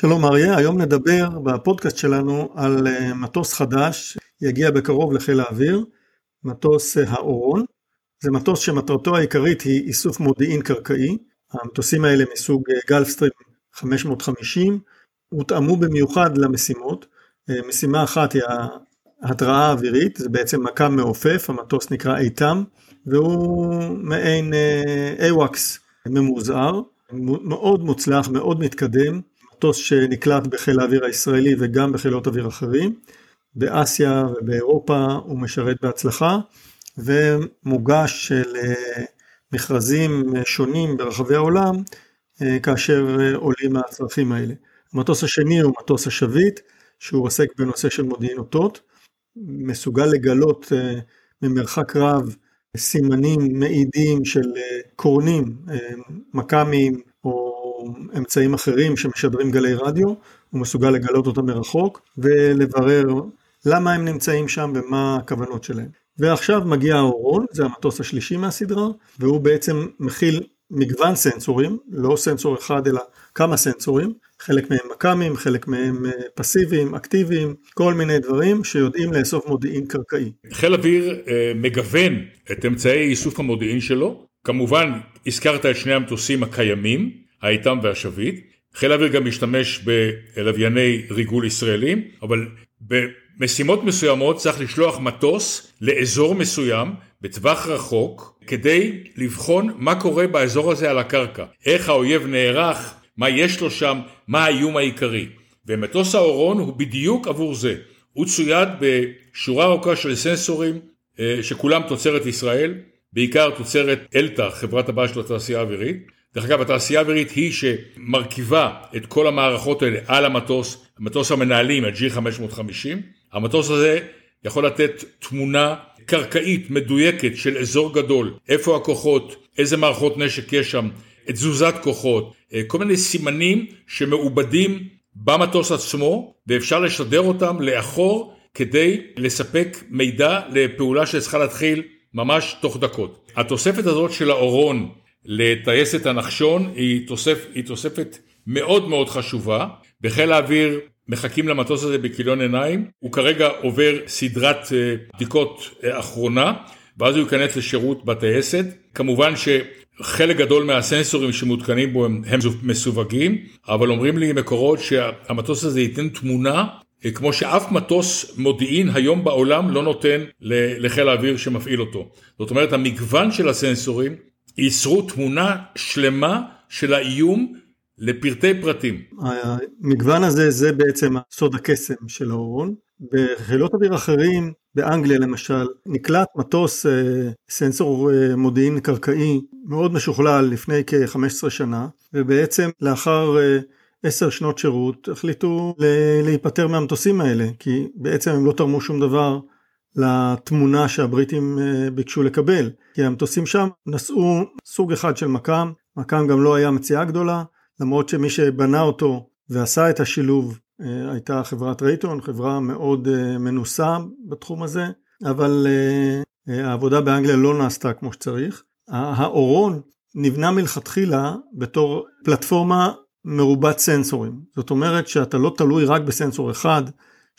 שלום אריה, היום נדבר בפודקאסט שלנו על אה, מטוס חדש, יגיע בקרוב לחיל האוויר, מטוס אה, האורון. זה מטוס שמטרתו העיקרית היא איסוף מודיעין קרקעי. המטוסים האלה מסוג אה, גלפסטרים 550 הותאמו במיוחד למשימות. משימה אחת היא ההתראה האווירית, זה בעצם מקם מעופף, המטוס נקרא איתם, והוא מעין AWACS ממוזער, מאוד מוצלח, מאוד מתקדם. מטוס שנקלט בחיל האוויר הישראלי וגם בחילות אוויר אחרים. באסיה ובאירופה הוא משרת בהצלחה ומוגש למכרזים שונים ברחבי העולם אה, כאשר אה, עולים מהצרכים האלה. המטוס השני הוא מטוס השביט שהוא עוסק בנושא של מודיעין אותות, מסוגל לגלות אה, ממרחק רב סימנים מעידים של קורנים, מכ"מים אמצעים אחרים שמשדרים גלי רדיו, הוא מסוגל לגלות אותם מרחוק ולברר למה הם נמצאים שם ומה הכוונות שלהם. ועכשיו מגיע האורון, זה המטוס השלישי מהסדרה, והוא בעצם מכיל מגוון סנסורים, לא סנסור אחד אלא כמה סנסורים, חלק מהם מכ"מים, חלק מהם אה, פסיביים, אקטיביים, כל מיני דברים שיודעים לאסוף מודיעין קרקעי. חיל אוויר אה, מגוון את אמצעי איסוף המודיעין שלו, כמובן הזכרת את שני המטוסים הקיימים, האיתם והשביט. חיל האוויר גם משתמש בלווייני ריגול ישראלים, אבל במשימות מסוימות צריך לשלוח מטוס לאזור מסוים בטווח רחוק כדי לבחון מה קורה באזור הזה על הקרקע, איך האויב נערך, מה יש לו שם, מה האיום העיקרי. ומטוס האורון הוא בדיוק עבור זה. הוא צויד בשורה ארוכה של סנסורים אה, שכולם תוצרת ישראל, בעיקר תוצרת אלתא, חברת הבאה של התעשייה האווירית. דרך אגב, התעשייה האווירית היא שמרכיבה את כל המערכות האלה על המטוס, המטוס המנהלים, ה-G550. המטוס הזה יכול לתת תמונה קרקעית מדויקת של אזור גדול, איפה הכוחות, איזה מערכות נשק יש שם, את תזוזת כוחות, אה, כל מיני סימנים שמעובדים במטוס עצמו, ואפשר לשדר אותם לאחור כדי לספק מידע לפעולה שצריכה להתחיל ממש תוך דקות. התוספת הזאת של האורון לטייסת הנחשון היא, תוסף, היא תוספת מאוד מאוד חשובה. בחיל האוויר מחכים למטוס הזה בכיליון עיניים, הוא כרגע עובר סדרת אה, בדיקות אה, אחרונה, ואז הוא ייכנס לשירות בטייסת. כמובן שחלק גדול מהסנסורים שמותקנים בו הם, הם מסווגים, אבל אומרים לי מקורות שהמטוס הזה ייתן תמונה אה, כמו שאף מטוס מודיעין היום בעולם לא נותן לחיל האוויר שמפעיל אותו. זאת אומרת המגוון של הסנסורים ייצרו תמונה שלמה של האיום לפרטי פרטים. המגוון הזה זה בעצם סוד הקסם של האורון. בחילות אוויר אחרים, באנגליה למשל, נקלט מטוס אה, סנסור אה, מודיעין קרקעי מאוד משוכלל לפני כ-15 שנה, ובעצם לאחר אה, עשר שנות שירות החליטו להיפטר מהמטוסים האלה, כי בעצם הם לא תרמו שום דבר לתמונה שהבריטים אה, ביקשו לקבל, כי המטוסים שם נשאו סוג אחד של מכ"ם, מכ"ם גם לא היה מציאה גדולה, למרות שמי שבנה אותו ועשה את השילוב אה, הייתה חברת רייטון, חברה מאוד אה, מנוסה בתחום הזה, אבל העבודה באנגליה לא נעשתה כמו שצריך. האורון נבנה מלכתחילה בתור פלטפורמה מרובת סנסורים, זאת אומרת שאתה לא תלוי רק בסנסור אחד,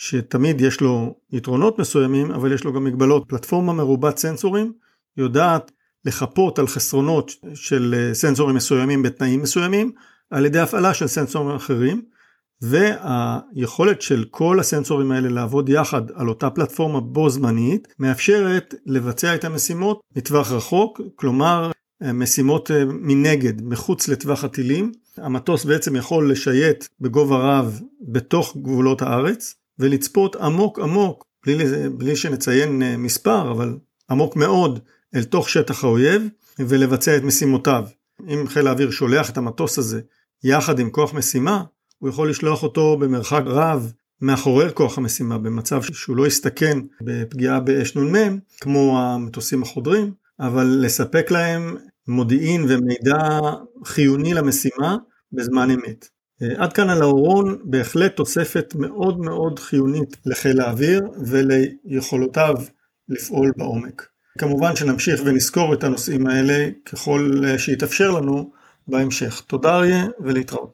שתמיד יש לו יתרונות מסוימים, אבל יש לו גם מגבלות. פלטפורמה מרובת סנסורים יודעת לחפות על חסרונות של אה, סנסורים מסוימים בתנאים מסוימים, על ידי הפעלה של סנסורים אחרים, והיכולת של כל הסנסורים האלה לעבוד יחד על אותה פלטפורמה בו זמנית, מאפשרת לבצע את המשימות מטווח רחוק, כלומר אה, משימות אה, מנגד, מחוץ לטווח הטילים. המטוס בעצם יכול לשייט בגובה רב בתוך גבולות הארץ, ולצפות עמוק עמוק, בלי, בלי שנציין אה, מספר, אבל עמוק מאוד, אל תוך שטח האויב, ולבצע את משימותיו. אם חיל האוויר שולח את המטוס הזה יחד עם כוח משימה, הוא יכול לשלוח אותו במרחק רב מאחורי כוח המשימה, במצב שהוא לא יסתכן בפגיעה באש נ"מ, כמו המטוסים החודרים, אבל לספק להם מודיעין ומידע חיוני למשימה בזמן אמת. אה, עד כאן על האורון בהחלט תוספת מאוד מאוד חיונית לחיל האוויר וליכולותיו לפעול בעומק. כמובן שנמשיך ונזכור את הנושאים האלה ככל שיתאפשר לנו בהמשך. תודה אריה ולהתראות.